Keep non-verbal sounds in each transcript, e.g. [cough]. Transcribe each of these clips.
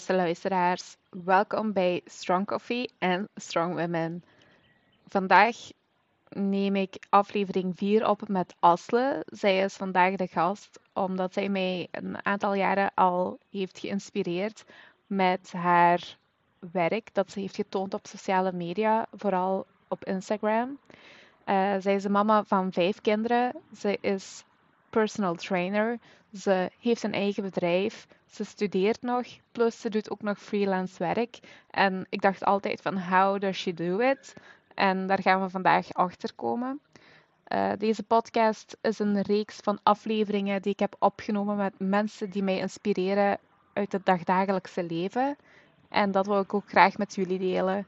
Beste luisteraars, welkom bij Strong Coffee en Strong Women. Vandaag neem ik aflevering 4 op met Asle. Zij is vandaag de gast omdat zij mij een aantal jaren al heeft geïnspireerd met haar werk dat ze heeft getoond op sociale media, vooral op Instagram. Uh, zij is een mama van vijf kinderen. Ze is personal trainer. Ze heeft een eigen bedrijf. Ze studeert nog, plus ze doet ook nog freelance werk. En ik dacht altijd van, how does she do it? En daar gaan we vandaag achter komen. Uh, deze podcast is een reeks van afleveringen die ik heb opgenomen met mensen die mij inspireren uit het dagdagelijkse leven. En dat wil ik ook graag met jullie delen.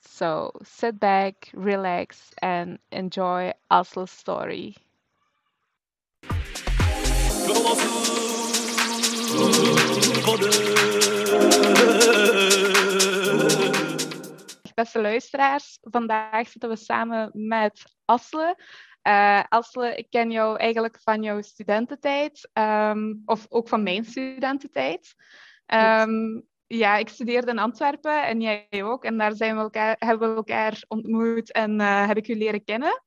So sit back, relax and enjoy Asle's story. Beste luisteraars, vandaag zitten we samen met Asle. Uh, Asle, ik ken jou eigenlijk van jouw studententijd, um, of ook van mijn studententijd. Um, ja, ik studeerde in Antwerpen en jij ook. En daar zijn we elkaar, hebben we elkaar ontmoet en uh, heb ik u leren kennen.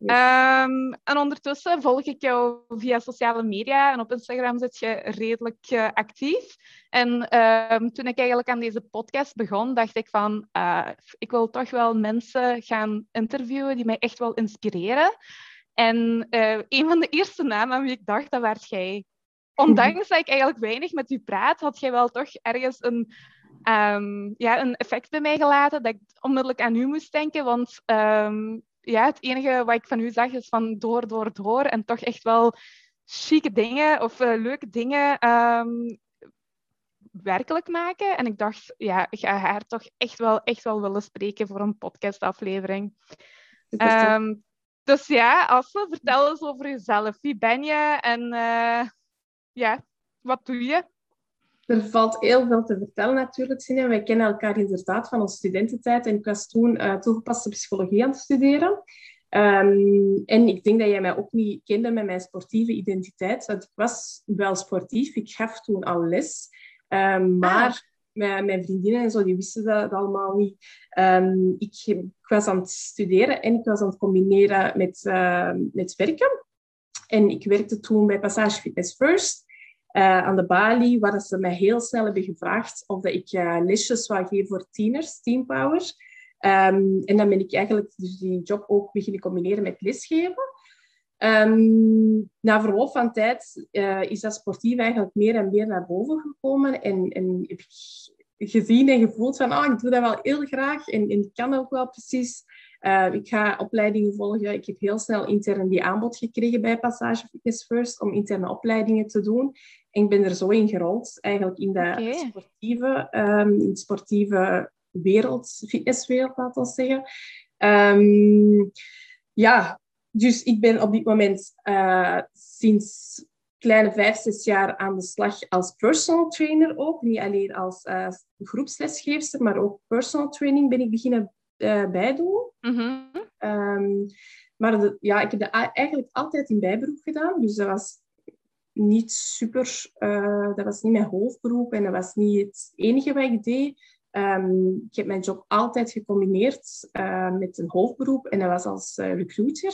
Um, en ondertussen volg ik jou via sociale media en op Instagram zit je redelijk uh, actief. En um, toen ik eigenlijk aan deze podcast begon, dacht ik van, uh, ik wil toch wel mensen gaan interviewen die mij echt wel inspireren. En uh, een van de eerste namen aan wie ik dacht, dat werd jij. [laughs] Ondanks dat ik eigenlijk weinig met u praat, had jij wel toch ergens een, um, ja, een effect bij mij gelaten dat ik onmiddellijk aan u moest denken. Want um, ja, het enige wat ik van u zag is van door, door, door. En toch echt wel chique dingen of uh, leuke dingen um, werkelijk maken. En ik dacht, ja, ik ga haar toch echt wel, echt wel willen spreken voor een podcastaflevering. Um, dus ja, Asle, vertel eens over jezelf. Wie ben je en uh, ja, wat doe je? Er valt heel veel te vertellen natuurlijk, Sinja. Wij kennen elkaar inderdaad van onze studententijd en ik was toen uh, toegepaste psychologie aan het studeren. Um, en ik denk dat jij mij ook niet kende met mijn sportieve identiteit, want ik was wel sportief. Ik gaf toen al les, um, maar ah. mijn, mijn, vriendinnen en zo, die wisten dat, allemaal niet. Um, ik, ik, was aan het studeren en ik was aan het combineren met, uh, met werken. En ik werkte toen bij Passage Fitness First. Uh, aan de Bali, waar ze mij heel snel hebben gevraagd of dat ik uh, lesjes zou geven voor tieners, Teampower. Um, en dan ben ik eigenlijk dus die job ook beginnen combineren met lesgeven. Um, na verloop van tijd uh, is dat sportief eigenlijk meer en meer naar boven gekomen. En, en heb gezien en gevoeld van, oh, ik doe dat wel heel graag en, en ik kan ook wel precies. Uh, ik ga opleidingen volgen. Ik heb heel snel intern die aanbod gekregen bij Passage Fitness First om interne opleidingen te doen. En ik ben er zo in gerold, eigenlijk in de okay. sportieve, um, in de sportieve wereld, fitnesswereld, laten we zeggen. Um, ja, dus ik ben op dit moment uh, sinds kleine vijf, zes jaar aan de slag als personal trainer ook. Niet alleen als uh, groepslesgeefster, maar ook personal training ben ik beginnen uh, bijdoen. Mm -hmm. um, maar de, ja, ik heb dat eigenlijk altijd in bijberoep gedaan. Dus dat was niet super... Uh, dat was niet mijn hoofdberoep en dat was niet het enige wat ik deed. Um, ik heb mijn job altijd gecombineerd uh, met een hoofdberoep en dat was als uh, recruiter.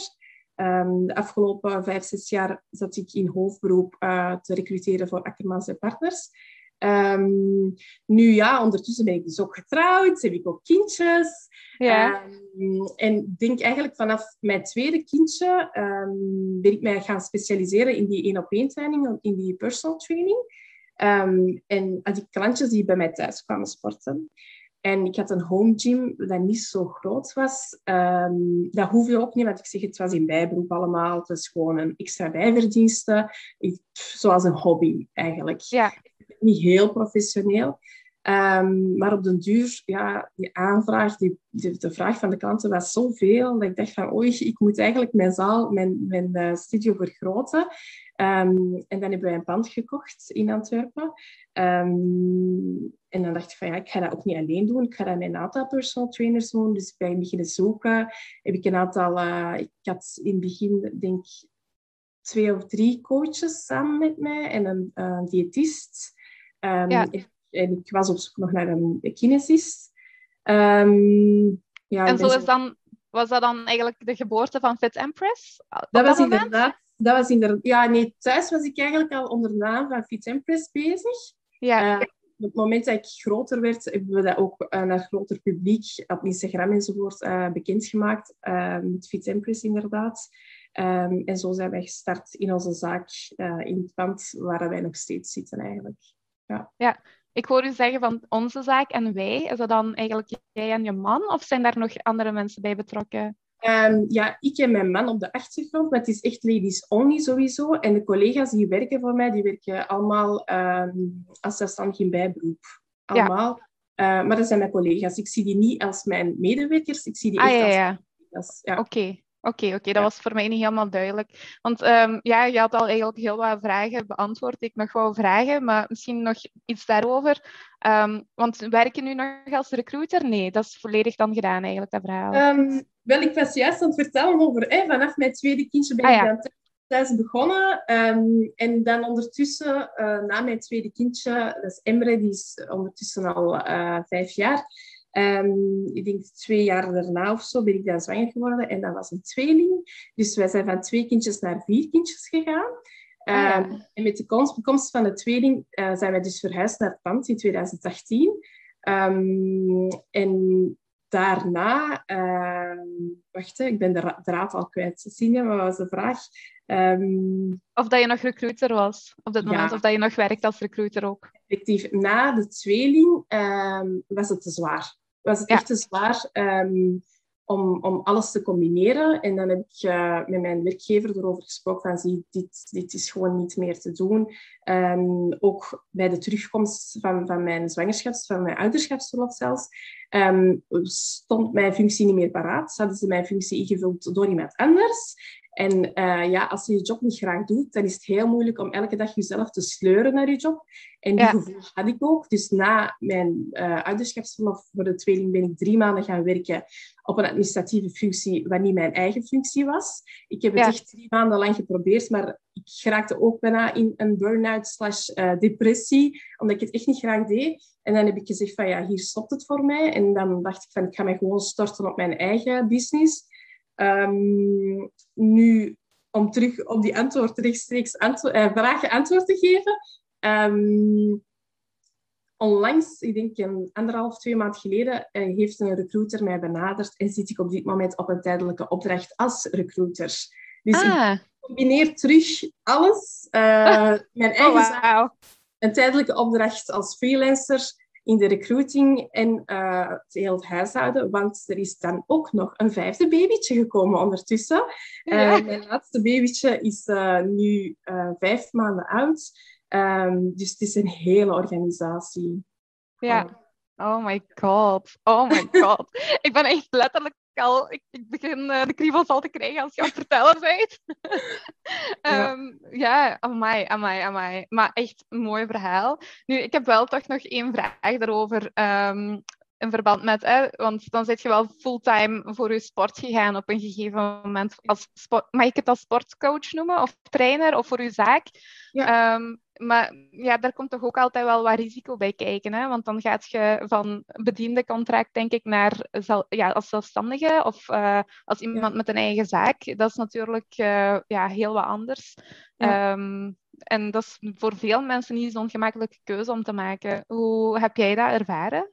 Um, de afgelopen vijf, zes jaar zat ik in hoofdberoep te recruteren voor Ackermans en Partners. Um, nu ja, ondertussen ben ik dus ook getrouwd, heb ik ook kindjes. Ja. Um, en ik denk eigenlijk vanaf mijn tweede kindje um, ben ik mij gaan specialiseren in die één-op-één training, in die personal training. en had ik klantjes die bij mij thuis kwamen sporten. En ik had een home gym dat niet zo groot was. Um, dat hoefde ook niet, want ik zeg, het was in bijberoep allemaal. Het was gewoon een extra bijverdienste. Ik, zoals een hobby eigenlijk. Ja. Niet heel professioneel. Um, maar op den duur, ja, die aanvraag, die, de vraag van de klanten was zoveel dat ik dacht van, oei, ik moet eigenlijk mijn zaal, mijn, mijn uh, studio vergroten. Um, en dan hebben wij een pand gekocht in Antwerpen. Um, en dan dacht ik van, ja, ik ga dat ook niet alleen doen. Ik ga dat met een aantal personal trainers doen. Dus bij het beginnen zoeken heb ik een aantal... Uh, ik had in het begin, denk twee of drie coaches samen met mij en een uh, diëtist. Um, ja en ik was op zoek nog naar een kinesist. Ehm, ja, en zo is dan, was dat dan eigenlijk de geboorte van Fit Empress? Dat, dat was inderdaad... Dat was inderdaad... Ja, nee, thuis was ik eigenlijk al onder de naam van Fit Empress bezig. Ja. Uh, op het moment dat ik groter werd, hebben we dat ook uh, naar groter publiek op Instagram enzovoort uh, bekendgemaakt. met Fit Empress inderdaad. Um, en zo zijn wij gestart in onze zaak in het pand waar wij nog steeds zitten eigenlijk. Ja. ja, ik hoor u zeggen van onze zaak en wij. Is dat dan eigenlijk jij en je man? Of zijn daar nog andere mensen bij betrokken? Um, ja, ik en mijn man op de achtergrond, maar het is echt ladies only sowieso. En de collega's die werken voor mij, die werken allemaal um, als zelfstandig in bijberoep. Allemaal. Ja. Uh, maar dat zijn mijn collega's. Ik zie die niet als mijn medewerkers, ik zie die ah, echt ja, ja. als collega's. Ja. Oké. Oké, oké, dat was voor mij niet helemaal duidelijk. Want um, ja, je had al eigenlijk heel wat vragen beantwoord. Ik nog wel vragen, maar misschien nog iets daarover. Um, want werk je nu nog als recruiter? Nee, dat is volledig dan gedaan eigenlijk, dat verhaal. Um, wel, ik was juist aan het vertellen over, hè, vanaf mijn tweede kindje ben ah, ik ja. thuis begonnen. en dan ondertussen, uh, na mijn tweede kindje, dat is Emre, die is ondertussen al uh, vijf jaar Um, ik denk twee jaar daarna of zo ben ik dan zwanger geworden en dat was een tweeling. Dus wij zijn van twee kindjes naar vier kindjes gegaan. Um, En met de komst, van de tweeling uh, zijn wij dus verhuisd naar het pand in 2018. Um, ehm, en daarna, wacht, ik ben de draad al kwijt. Sinja, wat was de vraag? of dat je nog recruiter was op dat moment, of dat je nog werkt als recruiter ook. Effectief, na de tweeling was het te zwaar was het echt te zwaar ehm, om, om alles te combineren. En dan heb ik uh, met mijn werkgever erover gesproken van zie, dit, dit is gewoon niet meer te doen. Um, ook bij de terugkomst van, van mijn zwangerschaps, van mijn ouderschapsverlof zelfs, um, stond mijn functie niet meer paraat. Ze hadden ze mijn functie ingevuld door iemand anders. En uh, ja, als je je job niet graag doet, dan is het heel moeilijk om elke dag jezelf te sleuren naar je job. En die ja. gevoel had ik ook. Dus na mijn uh, ouderschapsverlof voor de tweeling ben ik drie maanden gaan werken op een administratieve functie, wat niet mijn eigen functie was. Ik heb het echt drie maanden lang geprobeerd, maar ik geraakte ook bijna in een burn-out slash uh, depressie, omdat ik het echt niet graag deed. En dan heb ik gezegd van ja, hier stopt het voor mij. En dan dacht ik van ik ga mij gewoon storten op mijn eigen business. Um, nu, om terug op die antwoord rechtstreeks antwo uh, vragen antwoord te geven. Um, onlangs, ik denk een anderhalf, twee maand geleden, uh, heeft een recruiter mij benaderd en zit ik op dit moment op een tijdelijke opdracht als recruiter. Dus ah. ik combineer terug alles. Uh, [laughs] mijn oh, eigen oh, wow. een tijdelijke opdracht als freelancer in de recruiting en uh, het heel huishouden, want er is dan ook nog een vijfde babytje gekomen ondertussen. Uh, mijn laatste babytje is uh, nu vijf maanden oud, um, dus het is een hele organisatie. Ja. Oh my god. Oh my god. ik ben echt letterlijk al, ik, ik begin uh, de kriebels al te krijgen als je aan het vertellen bent. um, [laughs] ja, ehm, amai, amai, amai. Maar echt een mooi verhaal. Nu, ik heb wel toch nog één vraag daarover. Um, in verband met, hè, want dan zit je wel fulltime voor je sport gegaan op een gegeven moment. Als sport, mag ik het als sportcoach noemen, of trainer, of voor je zaak? Ja. Um, maar ja, daar komt toch ook altijd wel wat risico bij kijken. Hè? Want dan gaat je van bediende contract, denk ik, naar ja, als zelfstandige of uh, als iemand met een eigen zaak. Dat is natuurlijk uh, ja, heel wat anders. Ja. Um, en dat is voor veel mensen niet zo'n gemakkelijke keuze om te maken. Hoe heb jij dat ervaren?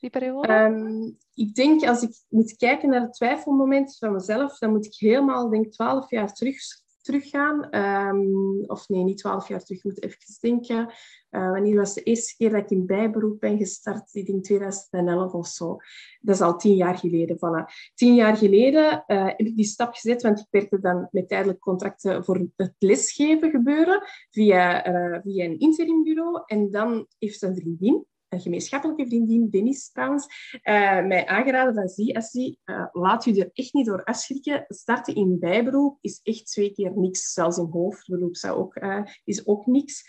Die periode? Um, ik denk, als ik moet kijken naar het twijfelmoment van mezelf, dan moet ik helemaal, denk 12 jaar terug teruggaan. Um, of nee, niet twaalf jaar terug, ik moet even denken. Uh, wanneer was de eerste keer dat ik in bijberoep ben gestart? Ik denk 2011 of zo. Dat is al tien jaar geleden. Voilà. Tien jaar geleden uh, heb ik die stap gezet, want ik werkte dan met tijdelijke contracten voor het lesgeven gebeuren via, uh, via een interimbureau. En dan heeft een vriendin, een gemeenschappelijke vriendin, Dennis trouwens, uh, mij aangeraden van zie, Assie, uh, laat je er echt niet door afschrikken. Starten in bijberoep is echt twee keer niks. Zelfs in hoofdberoep zou ook, uh, is ook niks.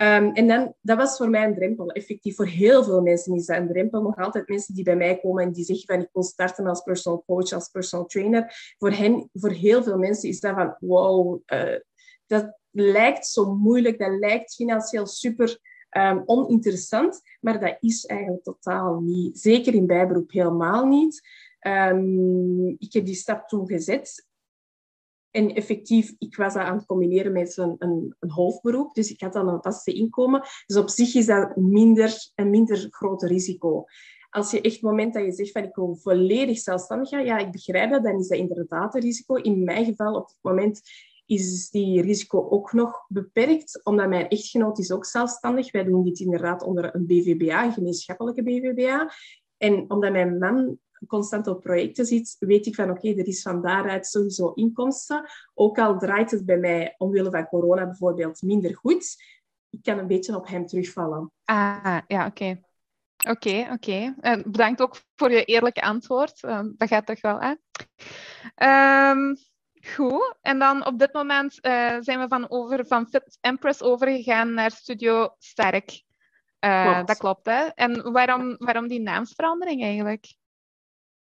Um, en dan, dat was voor mij een drempel. Effectief, voor heel veel mensen is dat een drempel. Nog altijd mensen die bij mij komen en die zeggen van ik wil starten als personal coach, als personal trainer. Voor hen, voor heel veel mensen is dat van wow, dat lijkt zo moeilijk, dat lijkt financieel super um, oninteressant, maar dat is eigenlijk totaal niet. Zeker in bijberoep helemaal niet. Um, ik heb die stap toen gezet. En effectief, ik was dat aan het combineren met een, een, een, hoofdberoep. Dus ik had dan een vaste inkomen. Dus op zich is dat minder, een minder groot risico. Als je echt het moment dat je zegt van ik wil volledig zelfstandig gaan, ja, ik begrijp dat, dan is dat inderdaad een risico. In mijn geval, op het moment is die risico ook nog beperkt, omdat mijn echtgenoot is ook zelfstandig. Wij doen dit inderdaad onder een BVBA, een gemeenschappelijke BVBA. En omdat mijn man constant op projecten zit, weet ik van oké, er is van daaruit sowieso inkomsten. Ook al draait het bij mij omwille van corona bijvoorbeeld minder goed, ik kan een beetje op hem terugvallen. Ah, ja, oké. Oké, oké. Okay. Bedankt ook voor je eerlijke antwoord. Uh, dat gaat toch wel? Um, goed. En dan op dit moment uh, zijn we van, over, van Fit Empress overgegaan naar Studio Sterk. Uh, klopt. Dat klopt, hè? En waarom, waarom die naamsverandering eigenlijk?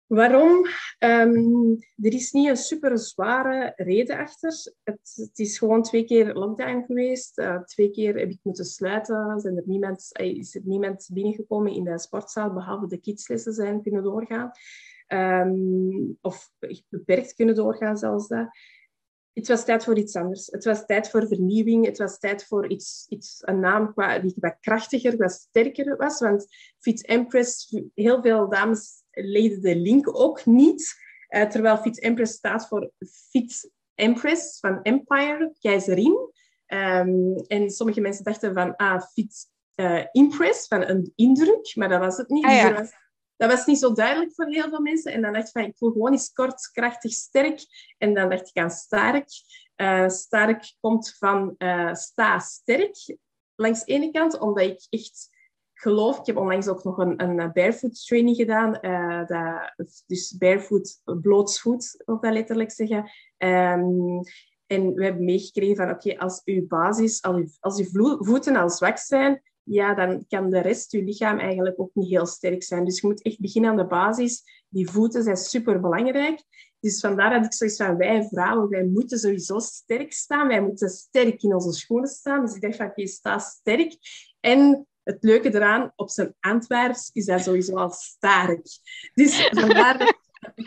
Waarom? Um, er is niet een super zware reden achter. Het, het, is gewoon twee keer lockdown geweest. Uh, twee keer heb ik moeten sluiten. Zijn er niemand, is er niemand binnengekomen in de sportzaal, behalve de kidslessen zijn kunnen doorgaan. Um, of beperkt kunnen doorgaan zelfs dat. Het was tijd voor iets anders. Het was tijd voor vernieuwing. Het was tijd voor iets, iets een naam qua, die wat krachtiger, wat sterker was. Want Fit Empress, heel veel dames legde de link ook niet. Uh, terwijl Fit Empress staat voor Fit Empress van Empire, keizerin. Um, en sommige mensen dachten van ah, Fit uh, Impress, van een indruk, maar dat was het niet. Ah, dus was, dat was niet zo duidelijk voor heel veel mensen. En dan dacht ik van, ik voel gewoon eens kort, krachtig, sterk. En dan dacht ik aan sterk. Uh, sterk komt van sta sterk. Langs de ene kant, omdat ik echt geloof, ik heb onlangs ook nog een, een barefoot training gedaan. Uh, dat, dus barefoot, blootsvoet, wil dat letterlijk zeggen. Um, en we hebben meegekregen van, oké, als uw basis, als uw voeten al zwak zijn, ja, dan kan de rest, uw lichaam, eigenlijk ook niet heel sterk zijn. Dus je moet echt beginnen aan de basis. Die voeten zijn super belangrijk. Dus vandaar dat ik zoiets van, wij vrouwen, wij moeten sowieso sterk staan. Wij moeten sterk in onze schoenen staan. Dus ik dacht van, oké, sta sterk. En het leuke eraan, op zijn Antwerps is dat sowieso al sterk. Dus vandaar dat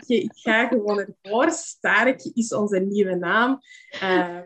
ik ga gewoon ervoor. Sterk is onze nieuwe naam. Uh,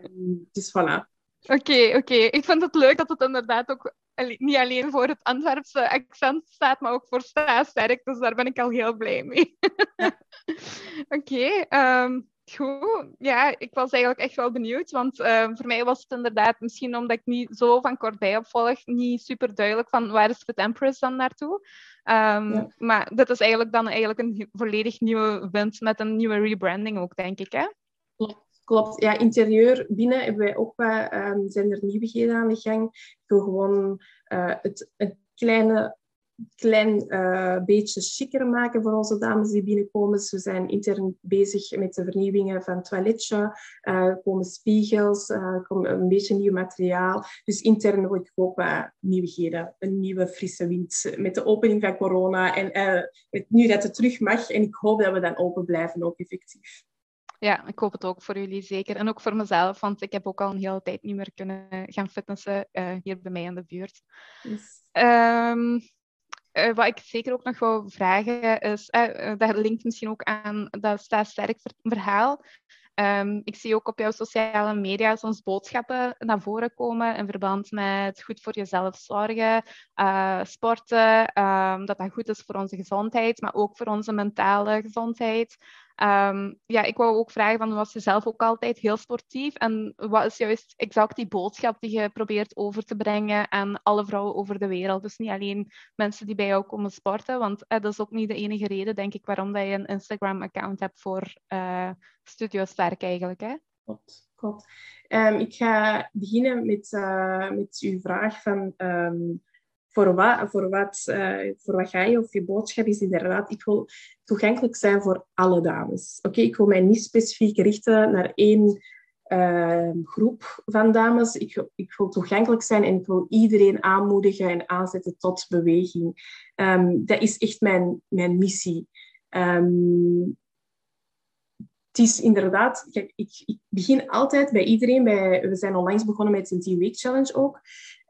dus voilà. Oké, oké. Ik vind het leuk dat het inderdaad ook niet alleen voor het Antwerpse accent staat, maar ook voor sterk. Dus daar ben ik al heel blij mee. [laughs] oké. Okay, ehm, Goed, ja, ik was eigenlijk echt wel benieuwd, want uh, voor mij was het inderdaad, misschien omdat ik niet zo van kortbij opvolg, niet super duidelijk van waar is Fit Empress dan naartoe. Um, ja. Maar dit is eigenlijk dan eigenlijk een volledig nieuwe wind met een nieuwe rebranding ook, denk ik, hè? Klopt, klopt. Ja, interieur binnen hebben wij ook wat, um, zijn er nieuwigheden aan de gang. Ik wil gewoon uh, het, het kleine klein uh, beetje chiquer maken voor onze dames die binnenkomen. We zijn intern bezig met de vernieuwingen van het toiletje. Er komen spiegels, komt een beetje nieuw materiaal. Dus intern wil ik ook wat nieuwigheden. Een nieuwe frisse wind met de opening van corona. En nu dat het terug mag. En ik hoop dat we dan open blijven, ook effectief. Ja, ik hoop het ook voor jullie zeker. En ook voor mezelf, want ik heb ook al een hele tijd niet meer kunnen gaan fitnessen hier bij mij in de buurt. Yes. Um, uh, wat ik zeker ook nog wil vragen is, uh, dat linkt misschien ook aan dat staat sterk verhaal. Um, ik zie ook op jouw sociale media soms boodschappen naar voren komen in verband met goed voor jezelf zorgen, uh, sporten, um, dat dat goed is voor onze gezondheid, maar ook voor onze mentale gezondheid. Um, ja, ik wou ook vragen, van, was je zelf ook altijd heel sportief? En wat is juist exact die boodschap die je probeert over te brengen aan alle vrouwen over de wereld? Dus niet alleen mensen die bij jou komen sporten, want eh, dat is ook niet de enige reden, denk ik, waarom dat je een Instagram-account hebt voor uh, eigenlijk. Hè? Klopt, klopt. Um, ik ga beginnen met, uh, met uw vraag van... Um, voor wat, voor, wat, voor wat ga je of je boodschap is inderdaad, ik wil toegankelijk zijn voor alle dames. Oké, ik wil mij niet specifiek richten naar één uh, groep van dames. Ik, ik wil toegankelijk zijn en ik wil iedereen aanmoedigen en aanzetten tot beweging. Um, dat is echt mijn, mijn missie. Um, het is inderdaad, kijk, ik, ik, begin altijd bij iedereen, bij, we zijn onlangs begonnen met een 10 week challenge ook.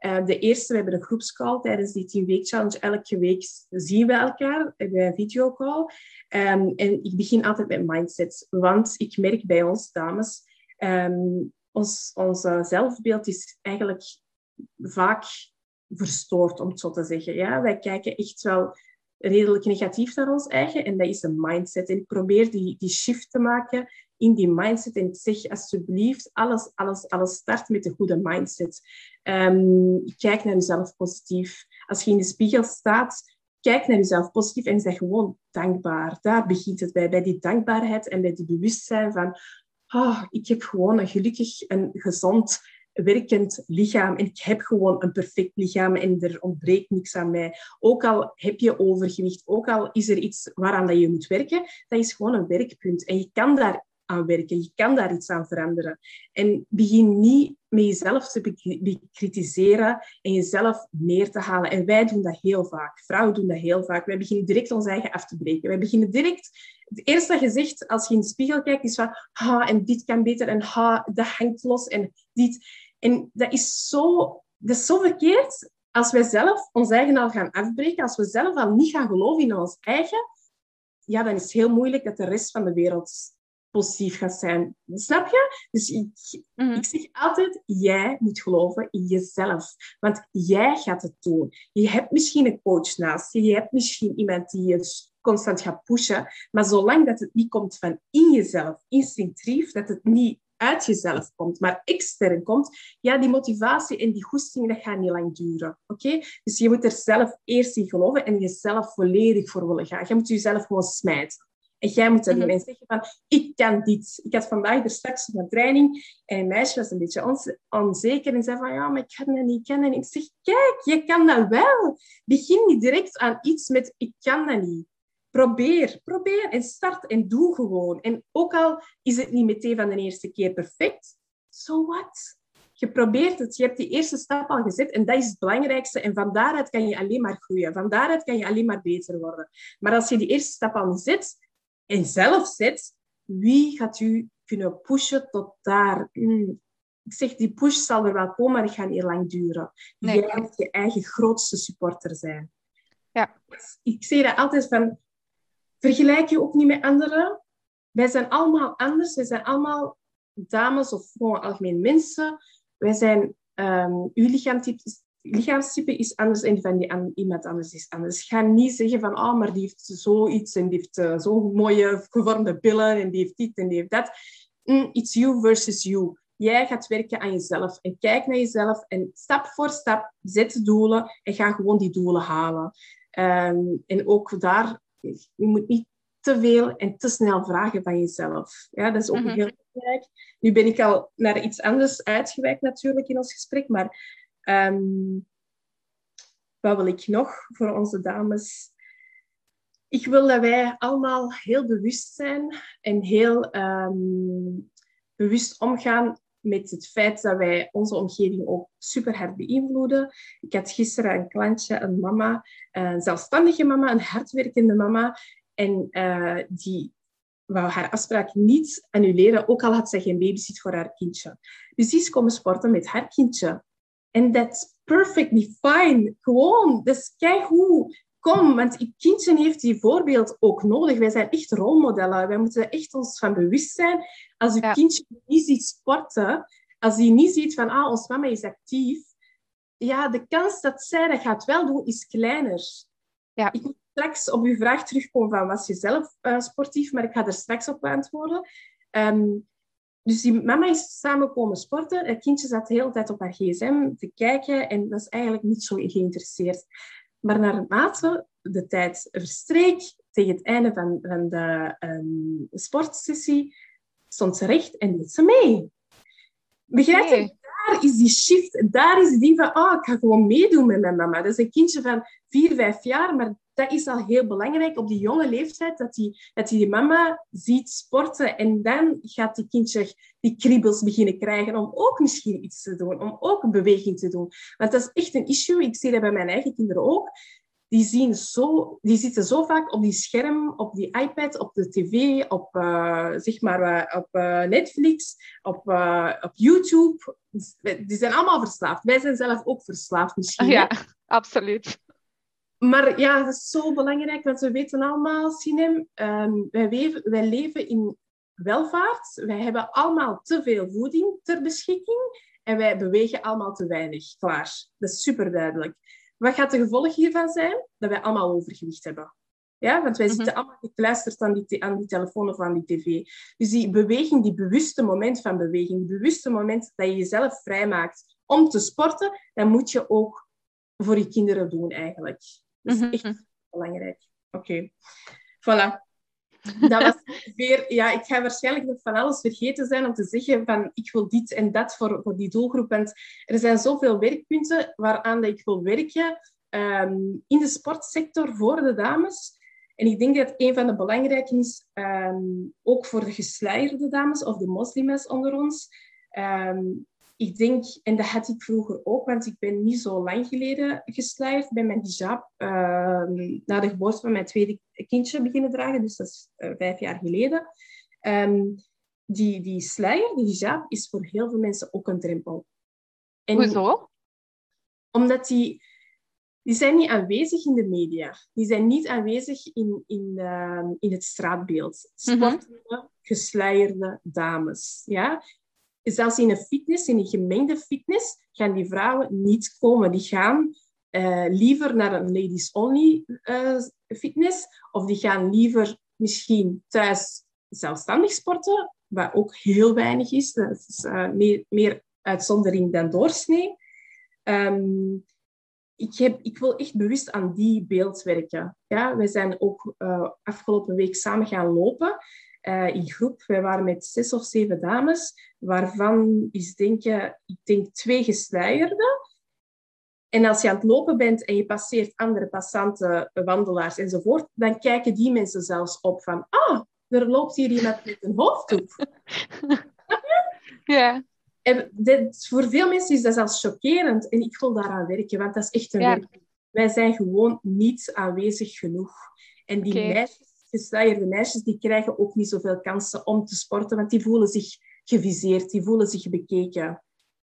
Uh, de eerste, we hebben een groepscall tijdens die 10 week challenge. Elke week zien we elkaar, we een videocall. Um, en ik begin altijd met mindset, want ik merk bij ons dames, um, ons, ons zelfbeeld is eigenlijk vaak verstoord, om het zo te zeggen. Ja? Wij kijken echt wel redelijk negatief naar ons eigen. En dat is een mindset. En probeer die, die shift te maken in die mindset. En zeg alsjeblieft, alles, alles, alles start met een goede mindset. Um, kijk naar jezelf positief. Als je in de spiegel staat, kijk naar jezelf positief en zeg gewoon dankbaar. Daar begint het bij, bij die dankbaarheid en bij die bewustzijn van... Oh, ik heb gewoon een gelukkig en gezond werkend lichaam en ik heb gewoon een perfect lichaam en er ontbreekt niks aan mij. Ook al heb je overgewicht, ook al is er iets waaraan dat je moet werken, dat is gewoon een werkpunt. En je kan daar aan werken, je kan daar iets aan veranderen. En begin niet met jezelf te bekritiseren en jezelf neer te halen. En wij doen dat heel vaak. Vrouwen doen dat heel vaak. Wij beginnen direct ons eigen af te breken. Wij beginnen direct... Het eerste dat je zegt als je in de spiegel kijkt, is van... Ha, en dit kan beter. En ha, dat hangt los. En dit... En dat is zo, dat is zo verkeerd als wij zelf ons eigen al gaan afbreken, als we zelf al niet gaan geloven in ons eigen, ja, dan is het heel moeilijk dat de rest van de wereld positief gaat zijn. Snap je? Dus ik, mhm. ik zeg altijd, jij moet geloven in jezelf. Want jij gaat het doen. Je hebt misschien een coach naast je. Je hebt misschien iemand die je constant gaat pushen. Maar zolang dat het niet komt van in jezelf, instinctief, dat het niet uit jezelf komt, maar extern komt, ja, die motivatie en die goesting, dat gaat niet lang duren. Oké? Dus je moet er zelf eerst in geloven en jezelf volledig voor willen gaan. Je moet jezelf gewoon smijten. En jij moet doen en zeggen van, ik kan dit. Ik had vandaag er straks een training en een meisje was een beetje onzeker en zei van, ja, maar ik kan dat niet, ik kan dat niet. Ik zeg, kijk, je kan dat wel. Begin niet direct aan iets met, ik kan dat niet. Probeer, probeer en start en doe gewoon. En ook al is het niet meteen van de eerste keer perfect, so what? Je probeert het, je hebt die eerste stap al gezet en dat is het belangrijkste. En van daaruit kan je alleen maar groeien, van daaruit kan je alleen maar beter worden. Maar als je die eerste stap al zet en zelf zet, wie gaat u kunnen pushen tot daar? Hmm. Ik zeg, die push zal er wel komen, maar die gaat niet lang duren. Nee. Jij moet je eigen grootste supporter zijn. Ja. Ik zeg dat altijd van, Vergelijk je ook niet met anderen. Wij zijn allemaal anders. Wij zijn allemaal dames of gewoon algemeen mensen. Wij zijn, um, uw lichaamstype, lichaamstype is anders en die iemand anders is anders. Ga niet zeggen van, oh, maar die heeft zoiets en die heeft uh, zo'n mooie gevormde billen en die heeft dit en die heeft dat. Mm, it's you versus you. Jij gaat werken aan jezelf en kijk naar jezelf en stap voor stap zet doelen en ga gewoon die doelen halen. Um, en ook daar je moet niet te veel en te snel vragen van jezelf. Ja, dat is ook mhm. heel belangrijk. Nu ben ik al naar iets anders uitgewijkt natuurlijk in ons gesprek, maar um, wat wil ik nog voor onze dames? Ik wil dat wij allemaal heel bewust zijn en heel um, bewust omgaan met het feit dat wij onze omgeving ook super hard beïnvloeden. Ik had gisteren een klantje, een mama, een zelfstandige mama, een hardwerkende mama. En uh, die wou haar afspraak niet annuleren, ook al had zij geen babysit voor haar kindje. Dus die is komen sporten met haar kindje. En that's perfectly fine. Gewoon, dat is keigoed. Kom, want je kindje heeft die voorbeeld ook nodig. Wij zijn echt rolmodellen. Wij moeten echt ons van bewust zijn. Als je kindje niet ziet sporten, als hij niet ziet van, ah, ons mama is actief, ja, de kans dat zij dat gaat wel doen, is kleiner. Ja. Ik moet straks op uw vraag terugkomen van, was je zelf uh, sportief? Maar ik ga er straks op antwoorden. Um, dus die mama is samen komen sporten. Het kindje zat de hele tijd op haar gsm te kijken en was eigenlijk niet zo geïnteresseerd. Maar naarmate de tijd verstreek, tegen het einde van, van de um, sportsessie, stond ze recht en deed ze mee. Begrijp je? Daar is die shift, daar is die van, oh, ik ga gewoon meedoen met mijn mama. Dat is een kindje van vier, vijf jaar, maar dat is al heel belangrijk op die jonge leeftijd, dat die, dat die, mama ziet sporten en dan gaat die kindje die kriebels beginnen krijgen om ook misschien iets te doen, om ook een beweging te doen. Want dat is echt een issue. Ik zie dat bij mijn eigen kinderen ook. die, zien zo, die zitten zo vaak op die scherm, op die iPad, op de tv, op, uh, zeg maar, op Netflix, op, op YouTube. Die zijn allemaal verslaafd. Wij zijn zelf ook verslaafd misschien. Ja, absoluut. Maar ja, dat is zo belangrijk, want we weten allemaal, Sinem, um, wij, leven, wij leven in welvaart. Wij hebben allemaal te veel voeding ter beschikking en wij bewegen allemaal te weinig. Klaar. Dat is super duidelijk. Wat gaat de gevolg hiervan zijn? Dat wij allemaal overgewicht hebben. Ja, want wij mhm. zitten allemaal gekluisterd aan die, aan die telefoon of aan die tv. Dus die beweging, die bewuste moment van beweging, die bewuste moment dat je jezelf vrijmaakt om te sporten, dan moet je ook voor je kinderen doen eigenlijk. Dat is mhm. echt belangrijk. Oké. Voilà. Dat was weer, ja, ik ga waarschijnlijk nog van alles vergeten zijn om te zeggen van ik wil dit en dat voor, voor die doelgroep. Want er zijn zoveel werkpunten waaraan dat ik wil werken ehm, in de sportsector voor de dames. En ik denk dat een van de belangrijke is, ehm, ook voor de geslijerde dames of de moslims onder ons, ehm, ik denk, en dat had ik vroeger ook, want ik ben niet zo lang geleden geslijfd bij mijn hijab. Uh, na de geboorte van mijn tweede kindje beginnen dragen, dus dat is uh, vijf jaar geleden. Um, die, die sluier, die hijab, is voor heel veel mensen ook een drempel. En Hoezo? Omdat die, die zijn niet aanwezig in de media. Die zijn niet aanwezig in, in, uh, in het straatbeeld. Mhm. Sportende, gesluierde dames. Ja? Zelfs in een fitness, in een gemengde fitness, gaan die vrouwen niet komen. Die gaan uh, liever naar een ladies-only uh, fitness of die gaan liever misschien thuis zelfstandig sporten, wat ook heel weinig is. Dat is uh, meer, meer, uitzondering dan doorsnee. Um, ik, heb, ik wil echt bewust aan die beeld werken. Ja, we zijn ook afgelopen week samen gaan lopen uh, in groep. Wij waren met zes of zeven dames, waarvan is denk, ik denk twee gesluierde. En als je aan het lopen bent en je passeert andere passanten, wandelaars enzovoort, dan kijken die mensen zelfs op van, ah, er loopt hier iemand met een hoofddoek. [laughs] ja. En dit, voor veel mensen is dat zelfs chockerend. En ik wil daaraan werken, want dat is echt een ja. werk. Wij zijn gewoon niet aanwezig genoeg. En die okay. meisjes gesluierde meisjes die krijgen ook niet zoveel kansen om te sporten, want die voelen zich geviseerd, die voelen zich bekeken.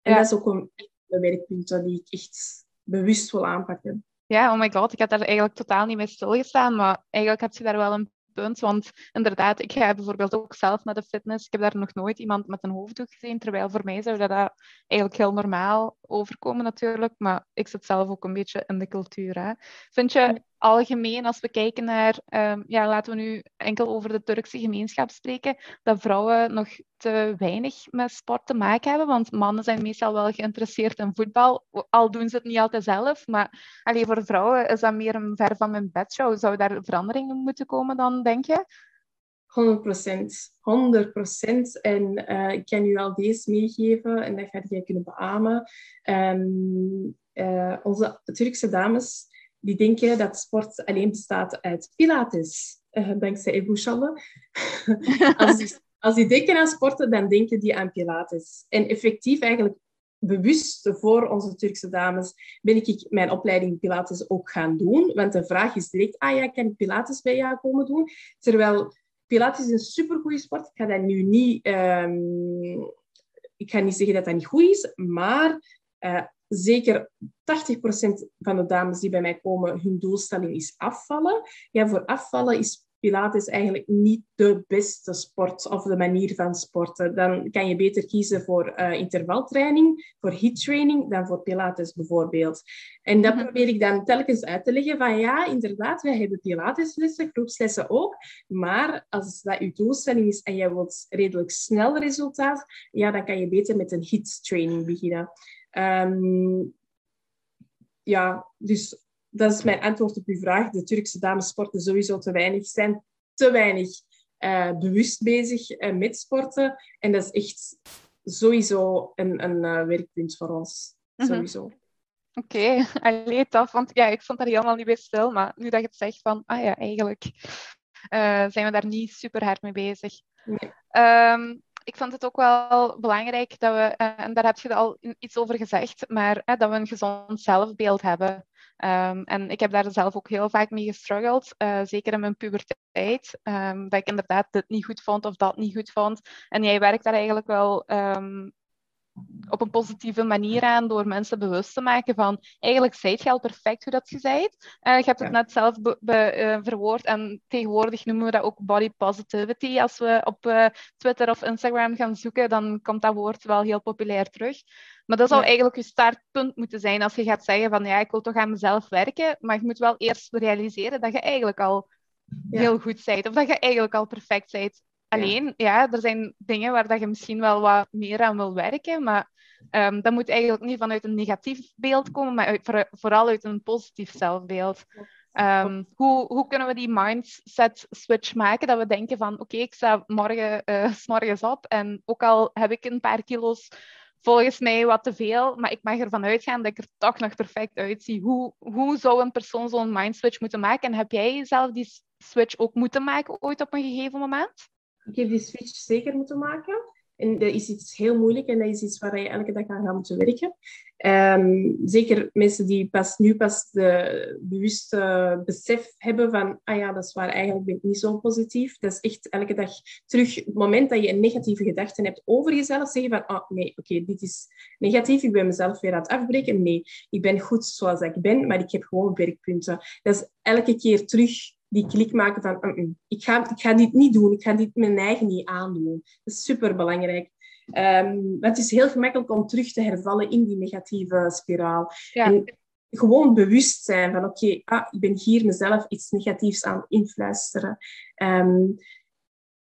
En dat is ook een werkpunt die ik echt bewust wil aanpakken. Ja, oh my god, ik had daar eigenlijk totaal niet mee stilgestaan, maar eigenlijk heb je daar wel een punt. Want inderdaad, ik ga bijvoorbeeld ook zelf naar de fitness. Ik heb daar nog nooit iemand met een hoofddoek gezien. Terwijl voor mij zou dat eigenlijk heel normaal overkomen natuurlijk. Maar ik zit zelf ook een beetje in de cultuur. Hè. Vind je algemeen, als we kijken naar, um, ja, laten we nu enkel over de Turkse gemeenschap spreken, dat vrouwen nog te weinig met sport te maken hebben. Want mannen zijn meestal wel geïnteresseerd in voetbal, al doen ze het niet altijd zelf. Maar alleen voor vrouwen is dat meer een ver van mijn bedshow. Zou daar veranderingen moeten komen dan, denk je? 100 procent. 100 procent. En uh, ik kan u al deze meegeven en dat ga jij kunnen beamen. Um, onze Turkse dames die denken dat sport alleen bestaat uit pilates, uh, dankzij Ebu [laughs] als, die, als die denken aan sporten, dan denken die aan pilates. En effectief eigenlijk bewust voor onze Turkse dames ben ik mijn opleiding Pilates ook gaan doen. Want de vraag is direct, ah ja, kan Pilates bij jou komen doen? Terwijl Pilates een supergoeie sport. Ik ga dat nu niet... Um, ik ga niet zeggen dat dat niet goed is, maar uh, zeker 80% van de dames die bij mij komen, hun doelstelling is afvallen. Ja, voor afvallen is Pilates eigenlijk niet de beste sport of de manier van sporten. Dan kan je beter kiezen voor uh, intervaltraining, voor HIIT-training, dan voor Pilates bijvoorbeeld. En dat mhm. probeer ik dan telkens uit te leggen van ja, inderdaad, wij hebben Pilateslessen, groepslessen ook. Maar als dat je doelstelling is en jij wilt redelijk snel resultaat, ja, dan kan je beter met een HIIT-training beginnen. Um, ja, dus dat is mijn antwoord op uw vraag. De Turkse dames sporten sowieso te weinig, zijn te weinig uh, bewust bezig uh, met sporten. En dat is echt sowieso een, een uh, werkpunt voor ons. Mhm. Sowieso. Oké, [laughs] okay. tof. Want ja, ik stond daar helemaal niet bij stil. Maar nu dat je het zegt van, ah ja, eigenlijk zijn we daar niet super hard mee bezig. Nee. Um, ik vond het ook wel belangrijk dat we, uh, en daar heb je al iets over gezegd, maar uh, dat we een gezond zelfbeeld hebben. Um, en ik heb daar zelf ook heel vaak mee gestruggeld, uh, zeker in mijn puberteit, um, dat ik inderdaad dit niet goed vond of dat niet goed vond. En jij werkt daar eigenlijk wel um, op een positieve manier aan door mensen bewust te maken van eigenlijk zijt je al perfect hoe dat je zijt. Uh, je hebt het net zelf be, uh, verwoord en tegenwoordig noemen we dat ook body positivity. Als we op uh, Twitter of Instagram gaan zoeken, dan komt dat woord wel heel populair terug. Maar dat zou ja. eigenlijk je startpunt moeten zijn als je gaat zeggen van ja, ik wil toch aan mezelf werken, maar je moet wel eerst realiseren dat je eigenlijk al ja. heel goed bent of dat je eigenlijk al perfect bent. Alleen, ja. er zijn dingen waar dat je misschien wel wat meer aan wil werken, maar um, dat moet eigenlijk niet vanuit een negatief beeld komen, maar uit, voor, vooral uit een positief zelfbeeld. Um, hoe, hoe kunnen we die mindset switch maken? Dat we denken van, oké, okay, ik sta morgen uh, s morgens op en ook al heb ik een paar kilo's volgens mij wat te veel, maar ik mag ervan uitgaan dat ik er toch nog perfect uitzie. Hoe, hoe zou een persoon zo'n mindswitch moeten maken? En heb jij zelf die switch ook moeten maken ooit op een gegeven moment? Ik heb die switch zeker moeten maken. En dat is iets heel moeilijk en dat is iets waar je elke dag aan gaat moeten werken. Um, zeker mensen die pas, nu pas de bewuste besef hebben van, ah ja, dat is waar, eigenlijk ben ik niet zo positief. Dat is echt elke dag terug, het moment dat je een negatieve gedachte hebt over jezelf, zeggen van, ah nee, oké, dit is negatief, ik ben mezelf weer aan het afbreken. Nee, ik ben goed zoals ik ben, maar ik heb gewoon werkpunten. Dat is elke keer terug die klik maken van uh -uh, ik, ga, ik ga dit niet doen, ik ga dit mijn eigen niet aandoen. Dat is super belangrijk. Um, het is heel gemakkelijk om terug te hervallen in die negatieve spiraal. Ja. En gewoon bewust zijn van oké, okay, ah, ik ben hier mezelf iets negatiefs aan influisteren. Um,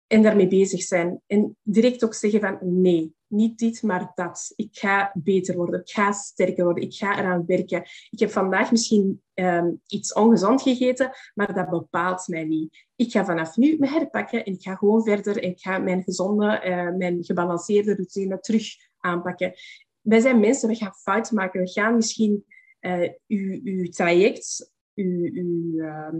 en daarmee bezig zijn. En direct ook zeggen van nee, niet dit, maar dat. Ik ga beter worden, ik ga sterker worden, ik ga eraan werken. Ik heb vandaag misschien um, iets ongezond gegeten, maar dat bepaalt mij niet. Ik ga vanaf nu me herpakken en ik ga gewoon verder en ik ga mijn gezonde, uh, mijn gebalanceerde routine terug aanpakken. Wij zijn mensen, we gaan fouten maken. We gaan misschien uh, uw, traject, uh,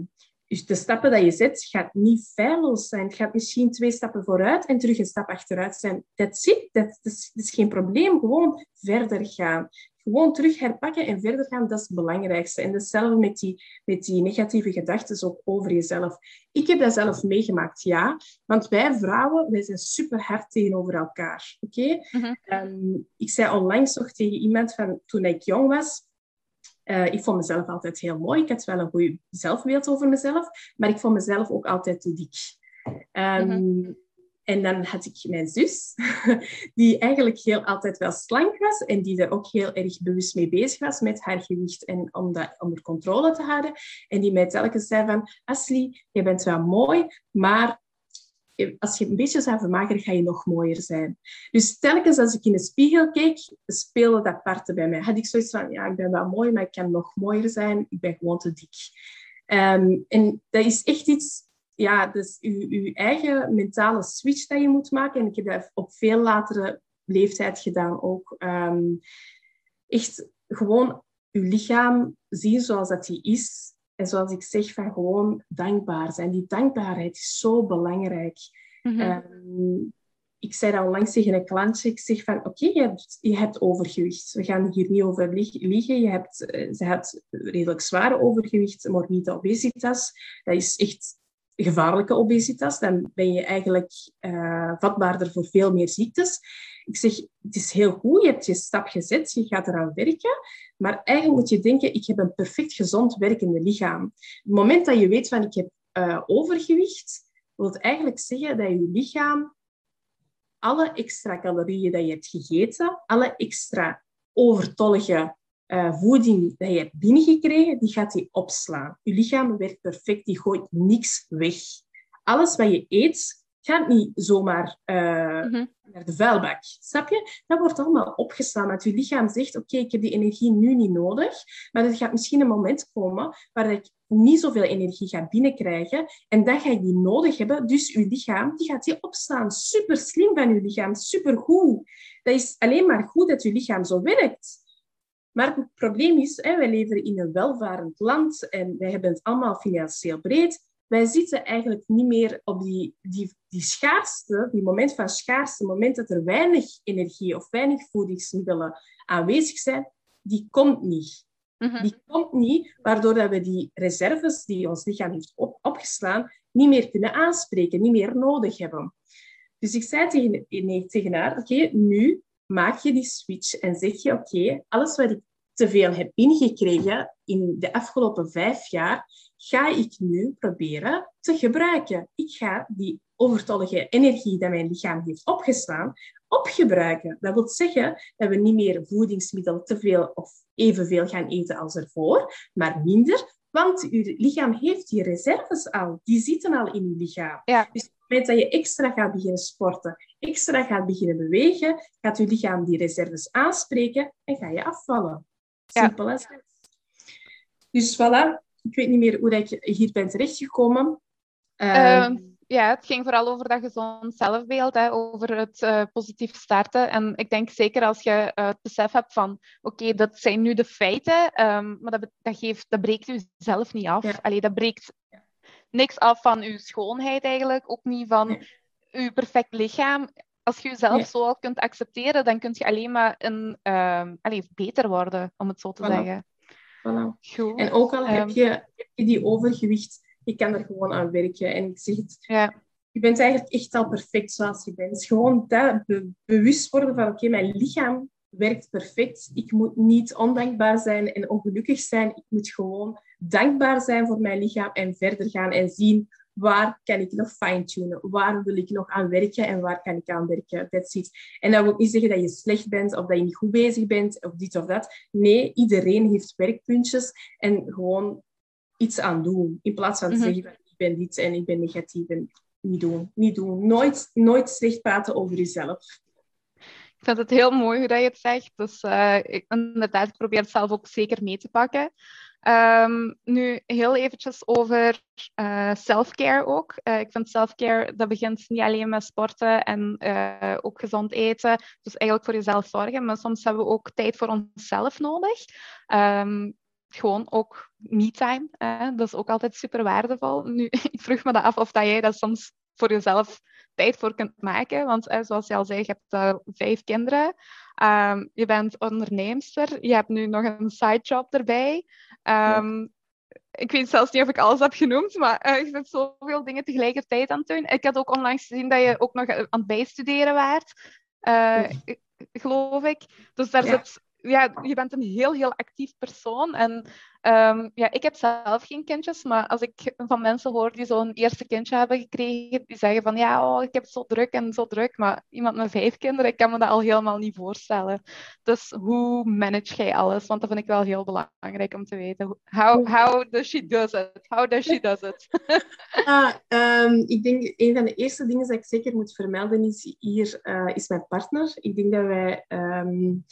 dus de stappen die je zet, gaat niet feilloos zijn. Het gaat misschien twee stappen vooruit en terug een stap achteruit zijn. That's it. Dat, is, is geen probleem. Gewoon verder gaan. Gewoon terug herpakken en verder gaan, dat is het belangrijkste. En hetzelfde met die, met die negatieve gedachten ook over jezelf. Ik heb dat zelf meegemaakt, ja. Want wij vrouwen, wij zijn super hard tegenover elkaar. Oké? Okay? Mm -hmm. um, ik zei onlangs nog tegen iemand van, toen ik jong was, uh, ik vond mezelf altijd heel mooi. Ik had wel een goed zelfbeeld over mezelf, maar ik vond mezelf ook altijd te dik. Um, mm-hmm. En dan had ik mijn zus, [laughs] die eigenlijk heel altijd wel slank was en die er ook heel erg bewust mee bezig was met haar gewicht en om dat onder controle te houden. En die mij telkens zei van, Asli, je bent wel mooi, maar als je een beetje zou vermageren, ga je nog mooier zijn. Dus telkens als ik in de spiegel keek, speelde dat parten bij mij. Had ik zoiets van, ja, ik ben wel mooi, maar ik kan nog mooier zijn. Ik ben gewoon te dik. Um, en dat is echt iets, ja, dus je, eigen mentale switch dat je moet maken. En ik heb dat op veel latere leeftijd gedaan ook. Um, echt gewoon je lichaam zien zoals dat die is. En zoals ik zeg, van gewoon dankbaar zijn. Die dankbaarheid is zo belangrijk. Mm um, ik zei dat onlangs tegen een klantje. Ik zeg van, oké, okay, je, hebt, je hebt overgewicht. We gaan hier niet over liegen. Je hebt, uh, ze had redelijk zware overgewicht, morbide obesitas. Dat is echt gevaarlijke obesitas. Dan ben je eigenlijk uh, vatbaarder voor veel meer ziektes. Ik zeg, het is heel goed, je hebt je stap gezet, je gaat eraan werken. Maar eigenlijk moet je denken, ik heb een perfect gezond werkende lichaam. Het moment dat je weet van, ik heb uh, overgewicht, wil eigenlijk zeggen dat je lichaam alle extra calorieën die je hebt gegeten, alle extra overtollige uh, voeding die je hebt binnengekregen, die gaat die opslaan. Je lichaam werkt perfect, die gooit niks weg. Alles wat je eet, gaat niet zomaar uh, mm-hmm. naar de vuilbak. Snap je? Dat wordt allemaal opgeslaan. Want je lichaam zegt, oké, okay, ik heb die energie nu niet nodig. Maar er gaat misschien een moment komen waar ik niet zoveel energie ga binnenkrijgen. En dan ga je die nodig hebben. Dus je lichaam die gaat die opslaan. Super slim van je lichaam. Super goed. Dat is alleen maar goed dat je lichaam zo werkt. Maar het probleem is, hè, wij leven in een welvarend land en wij hebben het allemaal financieel breed. wij zitten eigenlijk niet meer op die, die, die schaarste, die moment van schaarste, moment dat er weinig energie of weinig voedingsmiddelen aanwezig zijn, die komt niet. Mhm. Die komt niet, waardoor dat we die reserves die ons lichaam heeft op, opgeslaan, niet meer kunnen aanspreken, niet meer nodig hebben. Dus ik zei tegen, nee, tegen haar, oké, nu maak je die switch en zeg je, oké, alles wat ik te veel heb ingekregen in de afgelopen vijf jaar, ga ik nu proberen te gebruiken. Ik ga die overtollige energie die mijn lichaam heeft opgeslaan, opgebruiken. Dat wil zeggen dat we niet meer voedingsmiddelen te veel of evenveel gaan eten als ervoor, maar minder, want uw lichaam heeft die reserves al. Die zitten al in uw lichaam. Ja. Dus op het moment dat je extra gaat beginnen sporten, extra gaat beginnen bewegen, gaat uw lichaam die reserves aanspreken en ga je afvallen. Simpel dat. Dus voilà, ik weet niet meer hoe ik hier ben terechtgekomen. Uh, ja, het ging vooral over dat gezond zelfbeeld, hè, over het uh, positief starten. En ik denk zeker als je uh, het besef hebt van, oké, dat zijn nu de feiten, um, maar dat, dat, geeft, dat breekt u zelf niet af. Ja. Allee, dat breekt niks af van uw schoonheid eigenlijk, ook niet van uw perfect lichaam. Als je jezelf zo al kunt accepteren, dan kun je alleen maar een, um, allee, beter worden, om het zo te voilà. zeggen. Voilà. En ook al heb, je, heb je die overgewicht je kan er gewoon aan werken. En ik zeg het, ja. je bent eigenlijk echt al perfect zoals je bent. Gewoon dat be bewust worden van, oké, okay, mijn lichaam werkt perfect. Ik moet niet ondankbaar zijn en ongelukkig zijn. Ik moet gewoon dankbaar zijn voor mijn lichaam en verder gaan en zien waar kan ik nog fine-tunen? Waar wil ik nog aan werken en waar kan ik aan werken? That's it. En dat wil niet zeggen dat je slecht bent of dat je niet goed bezig bent of dit of dat. Nee, iedereen heeft werkpuntjes en gewoon iets aan doen. In plaats van te mm -hmm. zeggen, ik ben dit en ik ben negatief. En niet doen, niet doen. Nooit, nooit slecht praten over jezelf. Ik vind het heel mooi hoe dat je het zegt. Dus uh, ik, inderdaad, ik probeer het zelf ook zeker mee te pakken. Um, nu heel eventjes over uh, self-care ook. Uh, ik vind self-care, dat begint niet alleen met sporten en uh, ook gezond eten. Dus eigenlijk voor jezelf zorgen. Maar soms hebben we ook tijd voor onszelf nodig. Um, gewoon ook me-time. Dat is ook altijd super waardevol. Nu, [laughs] ik vroeg me dat af of dat jij dat soms voor jezelf tijd voor kunt maken. Want eh, zoals je al zei, je hebt uh, vijf kinderen. Um, je bent onderneemster. Je hebt nu nog een sidejob erbij. Um, ja. Ik weet zelfs niet of ik alles heb genoemd, maar uh, je bent zoveel dingen tegelijkertijd aan het doen. Ik had ook onlangs gezien dat je ook nog aan het bijstuderen waart. Uh, geloof ik. Dus daar ja. zit ja, je bent een heel, heel actief persoon. En um, ja, ik heb zelf geen kindjes, maar als ik van mensen hoor die zo'n eerste kindje hebben gekregen, die zeggen van ja, oh, ik heb het zo druk en zo druk. Maar iemand met vijf kinderen, ik kan me dat al helemaal niet voorstellen. Dus hoe manage jij alles? Want dat vind ik wel heel belangrijk om te weten. How, how does she does it? How does she does it? [laughs] um, ik denk, een van de eerste dingen dat ik zeker moet vermelden is hier, uh, is mijn partner. Ik denk dat wij... Um,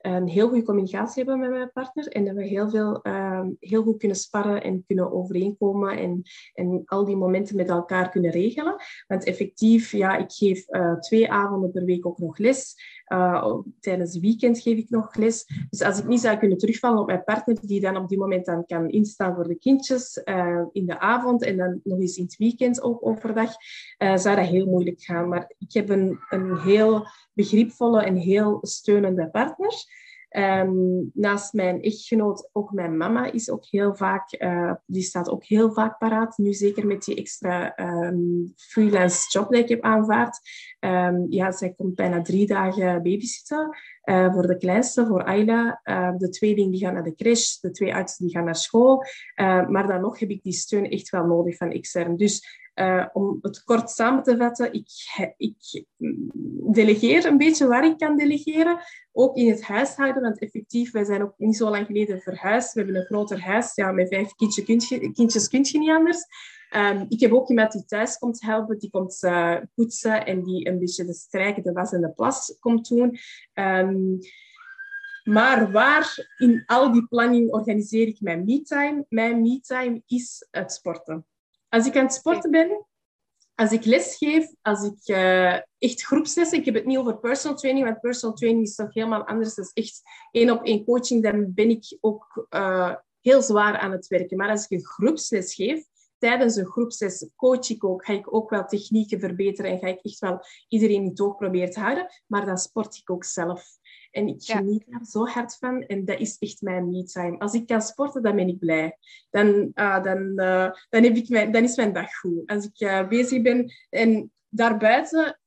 een heel goede communicatie hebben met mijn partner en dat we heel, veel, uh, heel goed kunnen sparren en kunnen overeenkomen en, en al die momenten met elkaar kunnen regelen. Want effectief, ja, ik geef uh, twee avonden per week ook nog les. Uh, tijdens het weekend geef ik nog les. Dus als ik niet zou kunnen terugvallen op mijn partner, die dan op die moment dan kan instaan voor de kindjes uh, in de avond en dan nog eens in het weekend ook overdag, uh, zou dat heel moeilijk gaan. Maar ik heb een, een heel begripvolle en heel steunende partner. Um, naast mijn echtgenoot, ook mijn mama is ook heel vaak, uh, die staat ook heel vaak paraat. Nu zeker met die extra um, freelance job die ik heb aanvaard. Um, ja, zij komt bijna drie dagen babysitten uh, voor de kleinste, voor Ayla. Uh, de tweeling die gaan naar de crash, de twee oudsten die gaan naar school. maar dan nog heb ik die steun echt wel nodig van extern. Dus uh, om het kort samen te vatten, ik, ik, delegeer een beetje waar ik kan delegeren. Ook in het huishouden, want effectief, wij zijn ook niet zo lang geleden verhuisd. We hebben een groter huis. Ja, met vijf kindjes kun je, kindjes kun je niet anders. Um, ik heb ook iemand die thuis komt helpen, die komt uh, poetsen en die een beetje de strijken, de was en de plas komt doen. Um, maar waar in al die planning organiseer ik mijn me-time? Mijn me-time is het sporten. Als ik aan het sporten ben, als ik les geef, als ik uh, echt groepslessen, ik heb het niet over personal training, want personal training is toch helemaal anders. Dat is echt één op één coaching, dan ben ik ook uh, heel zwaar aan het werken. Maar als ik een groepsles geef, tijdens een groepsles coach ik ook, ga ik ook wel technieken verbeteren en ga ik echt wel iedereen in het oog proberen te houden. Maar dan sport ik ook zelf. En ik geniet daar zo hard van. En dat is echt mijn me-time. Als ik kan sporten, dan ben ik blij. Dan, uh, dan, uh, dan, heb ik mijn, dan is mijn dag goed. Als ik uh, bezig ben en daarbuiten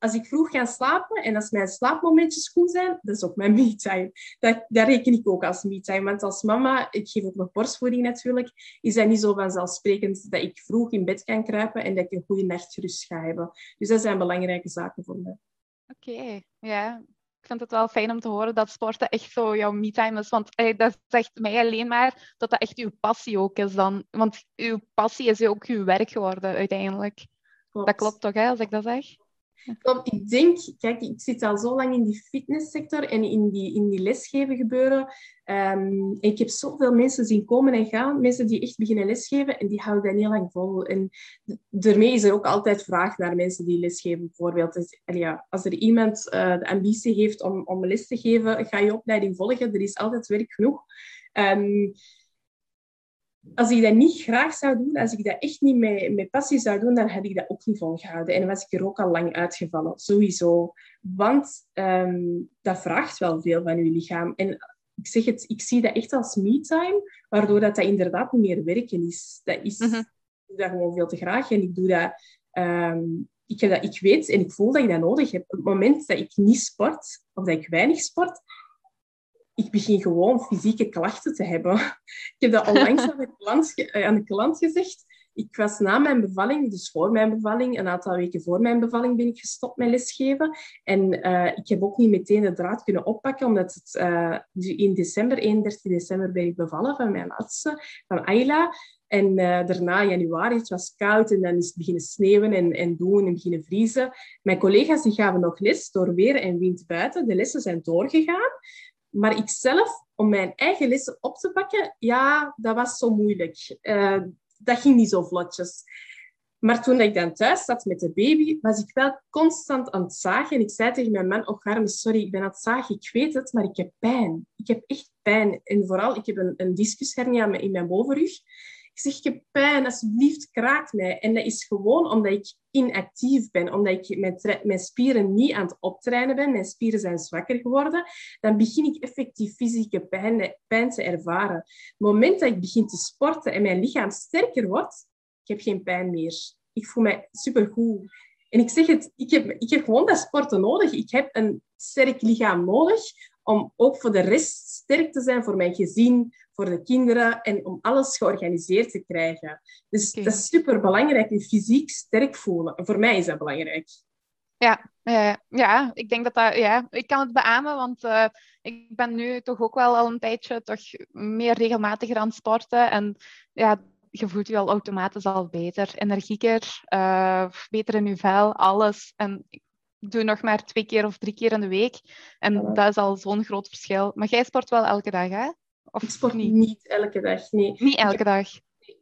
als ik vroeg ga slapen en als mijn slaapmomentjes goed zijn, dat is ook mijn me-time. Dat, dat reken ik ook als me-time. Want als mama, ik geef ook nog borstvoeding natuurlijk, is dat niet zo vanzelfsprekend dat ik vroeg in bed kan kruipen en dat ik een goede nachtrust ga hebben. Dus dat zijn belangrijke zaken voor mij. Oké, ja. Ik vind het wel fijn om te horen dat sporten echt zo jouw me-time is. Want eh, dat zegt mij alleen maar dat dat echt uw passie ook is dan. Want uw passie is ook uw werk geworden uiteindelijk. Dat klopt toch, hè, als ik dat zeg? Ik denk, kijk, ik zit al zo lang in die fitnesssector en in die, in die lesgeven gebeuren. Um, ik heb zoveel mensen zien komen en gaan, mensen die echt beginnen lesgeven en die houden dat niet lang vol. En daarmee is er ook altijd vraag naar mensen die lesgeven, bijvoorbeeld. Dus, ja, als er iemand uh, de ambitie heeft om, om les te geven, ga je opleiding volgen. Er is altijd werk genoeg. Um, als ik dat niet graag zou doen, als ik dat echt niet met, met passie zou doen, dan had ik dat ook niet volgehouden. En dan was ik er ook al lang uitgevallen, sowieso. Want um, dat vraagt wel veel van je lichaam. En ik zeg het, ik zie dat echt als me-time, waardoor dat, dat inderdaad niet meer werken is. Dat is mm -hmm. Ik doe dat gewoon veel te graag en ik doe dat... Um, ik, heb dat, ik weet en ik voel dat ik dat nodig heb. Op het moment dat ik niet sport, of dat ik weinig sport, ik begin gewoon fysieke klachten te hebben. [laughs] Ik heb dat onlangs aan de klant, eh, aan de klant gezegd. Ik was na mijn bevalling, dus voor mijn bevalling, een aantal weken voor mijn bevalling ben ik gestopt met lesgeven. En uh, ik heb ook niet meteen de draad kunnen oppakken, omdat het uh, in december, 31 december, ben ik bevallen van mijn laatste, van Ayla. En daarna, januari, het was koud en dan is het beginnen sneeuwen en, en doen en beginnen vriezen. Mijn collega's die gaven nog les door weer en wind buiten. De lessen zijn doorgegaan. Maar ik zelf, om mijn eigen lessen op te pakken, ja, dat was zo moeilijk. Uh, dat ging niet zo vlotjes. Maar toen ik dan thuis zat met de baby, was ik wel constant aan het zagen. En ik zei tegen mijn man, oh Garme, sorry, ik ben aan het zagen. Ik weet het, maar ik heb pijn. Ik heb echt pijn. En vooral, ik heb een, een discushernia in mijn bovenrug. Ik zeg, ik heb pijn, alsjeblieft, kraak mij. En dat is gewoon omdat ik inactief ben, omdat ik mijn, mijn spieren niet aan het optrainen ben, mijn spieren zijn zwakker geworden, dan begin ik effectief fysieke pijn, te ervaren. Het moment dat ik begin te sporten en mijn lichaam sterker wordt, ik heb geen pijn meer. Ik voel me supergoed. En ik zeg het, ik heb, ik heb gewoon dat sporten nodig. Ik heb een sterk lichaam nodig om ook voor de rest sterk te zijn voor mijn gezin, voor de kinderen en om alles georganiseerd te krijgen. Dus dat is super belangrijk, je fysiek sterk voelen. En voor mij is dat belangrijk. Ja, uh, ja, ik denk dat dat, ja, ik kan het beamen, want uh, ik ben nu toch ook wel al een tijdje toch meer regelmatiger aan het sporten. En ja, je voelt je al automatisch al beter, energieker, uh, beter in je vel, alles. En ik doe nog maar twee keer of drie keer in de week. En ja. dat is al zo'n groot verschil. Maar jij sport wel elke dag, hè? Of ik sport niet? niet elke dag, nee. Niet elke dag?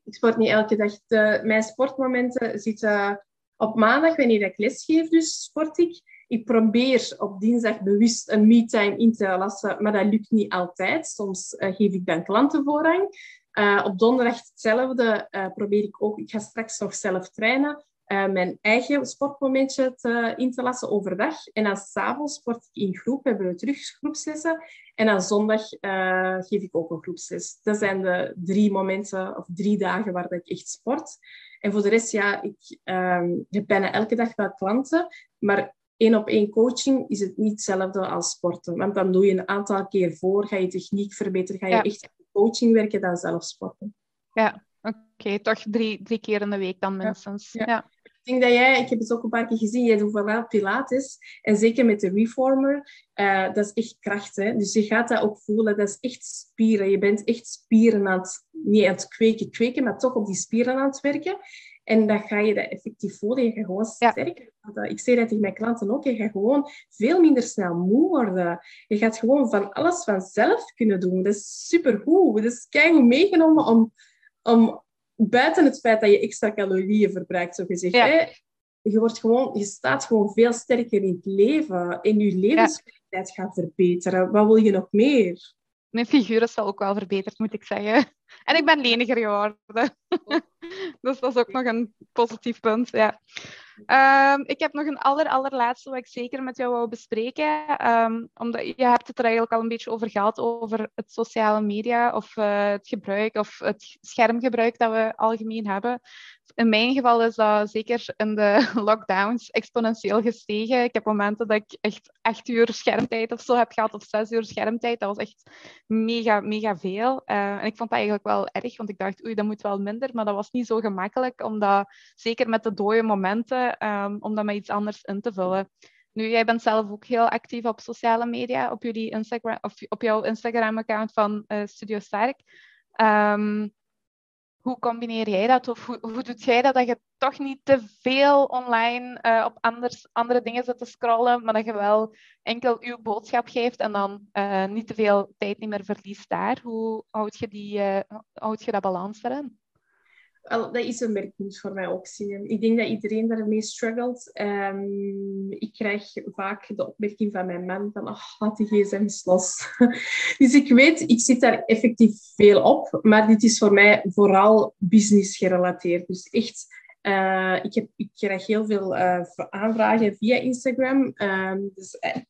Ik sport niet elke dag. De, mijn sportmomenten zitten op maandag, wanneer ik lesgeef, dus sport ik. Ik probeer op dinsdag bewust een me-time in te lassen, maar dat lukt niet altijd. Soms uh, geef ik dan klanten voorrang. Uh, op donderdag hetzelfde uh, probeer ik ook. Ik ga straks nog zelf trainen. Uh, mijn eigen sportmomentje te, in te lassen overdag. En dan s'avonds sport ik in groep, hebben we terug groepslessen. En dan zondag uh, geef ik ook een groepsles. Dat zijn de drie momenten of drie dagen waar ik echt sport. En voor de rest, ja, ik um, heb bijna elke dag wel klanten. Maar één op één coaching is het niet hetzelfde als sporten. Want dan doe je een aantal keer voor, ga je techniek verbeteren, ga je ja. echt aan coaching werken dan zelf sporten. Ja, oké. Okay. Toch drie, drie keer in de week dan minstens. Ja. Denk dat jij, ik heb het ook een paar keer gezien, jij doet wel Pilates. En zeker met de Reformer, uh, dat is echt kracht. Hè? Dus je gaat dat ook voelen, dat is echt spieren. Je bent echt spieren aan het, niet aan het kweken, kweken, maar toch op die spieren aan het werken. En dan ga je dat effectief voelen. Je gaat gewoon sterker. Ja. Ik zeg dat tegen mijn klanten ook. Je gaat gewoon veel minder snel moe worden. Je gaat gewoon van alles vanzelf kunnen doen. Dat is supergoed. Dat is keihard meegenomen om, om buiten het feit dat je extra calorieën verbruikt, zo gezegd. Ja. Hè? Je, wordt gewoon, je staat gewoon veel sterker in het leven. En je levenskwaliteit ja. gaat verbeteren. Wat wil je nog meer? Mijn figuur is wel ook wel verbeterd, moet ik zeggen. En ik ben leniger geworden. [laughs] dus dat is ook nog een positief punt. Ja. Ehm, ik heb nog een aller, allerlaatste wat ik zeker met jou wou bespreken. Ehm, omdat je hebt het er eigenlijk al een beetje over gehad, over het sociale media of uh, het gebruik of het schermgebruik dat we algemeen hebben. In mijn geval is dat zeker in de [laughs] lockdowns exponentieel gestegen. Ik heb momenten dat ik echt acht uur schermtijd of zo heb gehad, of zes uur schermtijd. Dat was echt mega, mega veel. Uh, en ik vond dat eigenlijk wel erg, want ik dacht, oei, dat moet wel minder. Maar dat was niet zo gemakkelijk, omdat zeker met de dode momenten um, om dat met iets anders in te vullen. Nu, jij bent zelf ook heel actief op sociale media, op, jullie Instagram, of op jouw Instagram-account van uh, Studio Sterk. Um, hoe combineer jij dat? Of hoe, doet jij dat? Dat je toch niet te veel online uh, op anders, andere dingen zit te scrollen, maar dat je wel enkel je boodschap geeft en dan uh, niet te veel tijd niet meer verliest daar. Hoe houd je, die, uh, houd je dat balans erin? Dat is een merkpunt voor mij ook. Ik denk dat iedereen daarmee struggelt. Um, ik krijg vaak de opmerking van mijn man van oh, laat die gsm's los. [laughs] dus ik weet, ik zit daar effectief veel op. Maar dit is voor mij vooral business gerelateerd. Dus echt, uh, ik, heb, ik krijg heel veel uh, aanvragen via Instagram. Um, dus, uh,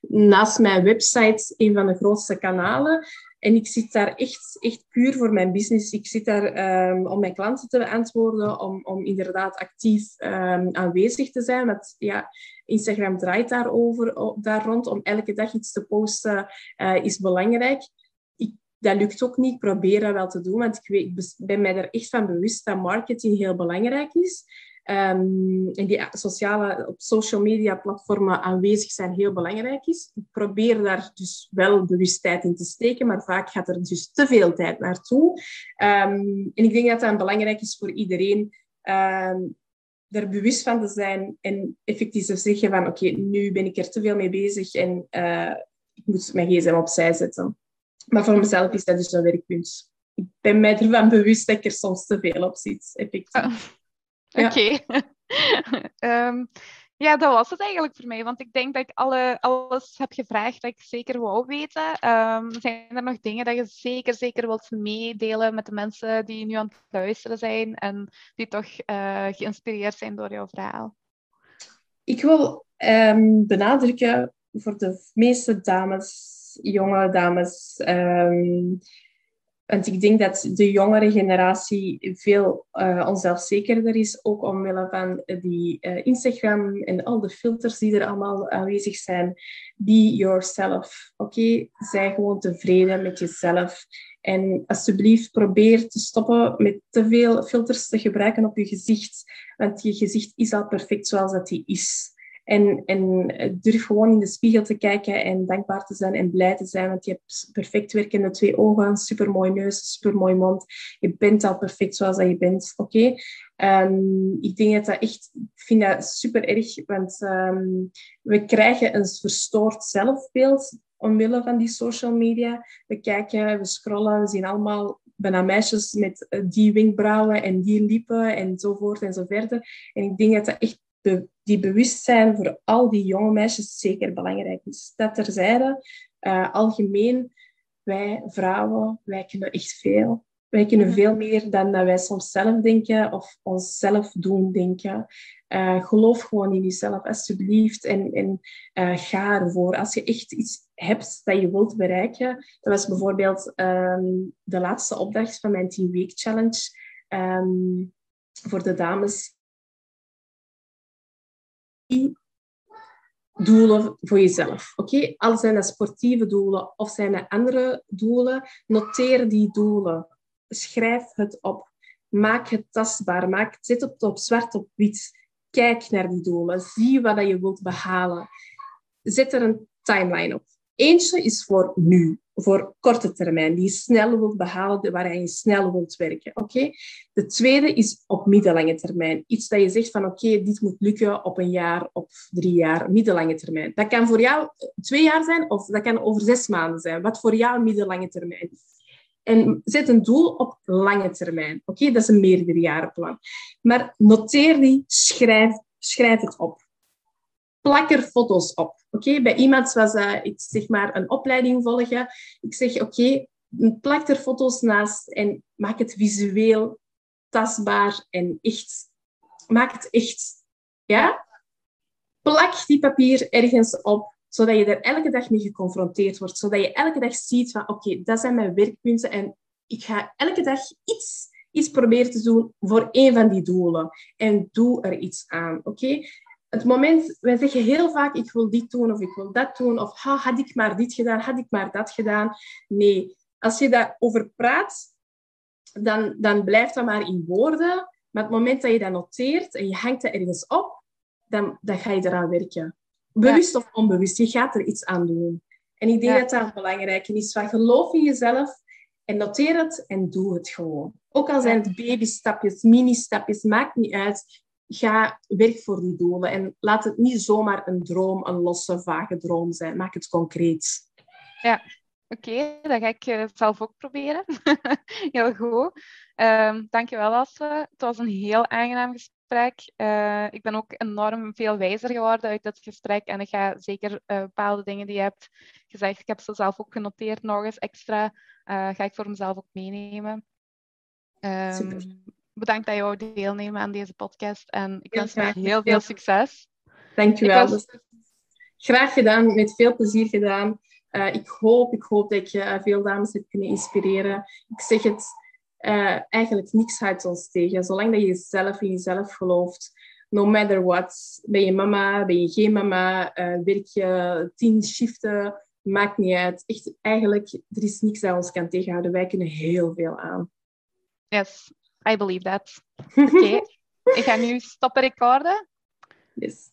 naast mijn website een van de grootste kanalen. En ik zit daar echt, echt puur voor mijn business. Ik zit daar um, om mijn klanten te beantwoorden, om, om inderdaad actief um, aanwezig te zijn. Want ja, Instagram draait daarover, daar rond. Om elke dag iets te posten uh, is belangrijk. Ik, dat lukt ook niet. Ik probeer dat wel te doen, want ik, weet, ik ben mij er echt van bewust dat marketing heel belangrijk is. Um, en die sociale, op social media platformen aanwezig zijn heel belangrijk is. Ik probeer daar dus wel bewust tijd in te steken, maar vaak gaat er dus te veel tijd naartoe. Um, en ik denk dat dat belangrijk is voor iedereen. Um, er bewust van te zijn en effectief te zeggen van oké, nu ben ik er te veel mee bezig en uh, ik moet mijn gsm opzij zetten. Maar voor mezelf is dat dus een werkpunt. Ik ben mij ervan bewust dat ik er soms te veel op zit. Oké. Okay. [laughs] um, ja, dat was het eigenlijk voor mij. Want ik denk dat ik alle, alles heb gevraagd dat ik zeker wou weten. Um, zijn er nog dingen dat je zeker, zeker wilt meedelen met de mensen die nu aan het luisteren zijn en die toch uh, geïnspireerd zijn door jouw verhaal? Ik wil um, benadrukken voor de meeste dames, jonge dames, um, want ik denk dat de jongere generatie veel uh, onzelfzekerder is, ook omwille van die uh, Instagram en al de filters die er allemaal aanwezig zijn. Be yourself. Oké, okay? Zij gewoon tevreden met jezelf. En alsjeblieft, probeer te stoppen met te veel filters te gebruiken op je gezicht. Want je gezicht is al perfect zoals dat is. En, en durf gewoon in de spiegel te kijken en dankbaar te zijn en blij te zijn. Want je hebt perfect werkende twee ogen, supermooi neus, supermooi mond. Je bent al perfect zoals dat je bent. Oké? Um, ik denk dat dat echt... Vind dat super erg, want um, we krijgen een verstoord zelfbeeld omwille van die social media. We kijken, we scrollen, we zien allemaal bijna meisjes met die wenkbrauwen en die lippen enzovoort en zo verder. En ik denk dat dat echt die bewustzijn voor al die jonge meisjes zeker belangrijk is. Dat terzijde, uh, algemeen, wij vrouwen, wij kunnen echt veel. Wij kunnen mhm. veel meer dan dat wij soms zelf denken of onszelf doen denken. Uh, geloof gewoon in jezelf, alsjeblieft. En, en uh, ga ervoor. Als je echt iets hebt dat je wilt bereiken. Dat was bijvoorbeeld um, de laatste opdracht van mijn 10 Week Challenge. Um, voor de dames doelen voor jezelf. Oké, al zijn dat sportieve doelen of zijn dat andere doelen, noteer die doelen. Schrijf het op. Maak het tastbaar. Maak, zet het op zwart op wit. Kijk naar die doelen. Zie wat je wilt behalen. Zet er een timeline op. Eentje is voor nu voor korte termijn, die je snel wilt behalen, waar je snel wilt werken. Oké? De tweede is op middellange termijn. Iets dat je zegt van oké, dit moet lukken op een jaar, op drie jaar, middellange termijn. Dat kan voor jou twee jaar zijn of dat kan over zes maanden zijn. Wat voor jou middellange termijn is. En zet een doel op lange termijn. Oké, dat is een meerderjarenplan. Maar noteer die, schrijf, schrijf het op plak er foto's op. Oké, Bij iemand was uh, ik zeg maar een opleiding volgen. Ik zeg, oké, plak er foto's naast en maak het visueel tastbaar en echt. Maak het echt. Ja? Plak die papier ergens op, zodat je er elke dag mee geconfronteerd wordt. Zodat je elke dag ziet van, oké, dat zijn mijn werkpunten en ik ga elke dag iets, iets proberen te doen voor één van die doelen. En doe er iets aan, oké? Het moment, wij zeggen heel vaak, ik wil dit doen of ik wil dat doen, of had ik maar dit gedaan, had ik maar dat gedaan. Nee, als je daarover praat, dan, dan blijft dat maar in woorden. Maar het moment dat je dat noteert en je hangt dat ergens op, dan, dan ga je eraan werken. Bewust of onbewust, je gaat er iets aan doen. En ik denk dat dat het belangrijke is. Van geloof in jezelf en noteer het en doe het gewoon. Ook al zijn het babystapjes, mini-stapjes, maakt niet uit. Ga werk voor die doelen en laat het niet zomaar een droom, een losse, vage droom zijn. Maak het concreet. Ja, Oké, okay, dat ga ik uh, zelf ook proberen. [laughs] heel goed. Um, dankjewel, Asse. Het was een heel aangenaam gesprek. Uh, ik ben ook enorm veel wijzer geworden uit dit gesprek. En ik ga zeker uh, bepaalde dingen die je hebt gezegd, ik heb ze zelf ook genoteerd nog eens extra, ga ik voor mezelf ook meenemen. Um, bedankt dat je wou deelnemen aan deze podcast. En ik wens je heel veel succes. Dankjewel. Was... Graag gedaan, met veel plezier gedaan. Uh, ik, hoop, ik hoop dat je uh, veel dames hebt kunnen inspireren. Ik zeg het, uh, eigenlijk niks houdt ons tegen. Zolang dat je zelf in jezelf gelooft, no matter what. Ben je mama, ben je geen mama, werk je tien shiften, maakt niet uit. Echt, eigenlijk, er is niks dat ons kan tegenhouden. Wij kunnen heel veel aan. Yes, I believe that. [laughs] Oké, okay. ik ga nu stoppen recorden. Yes.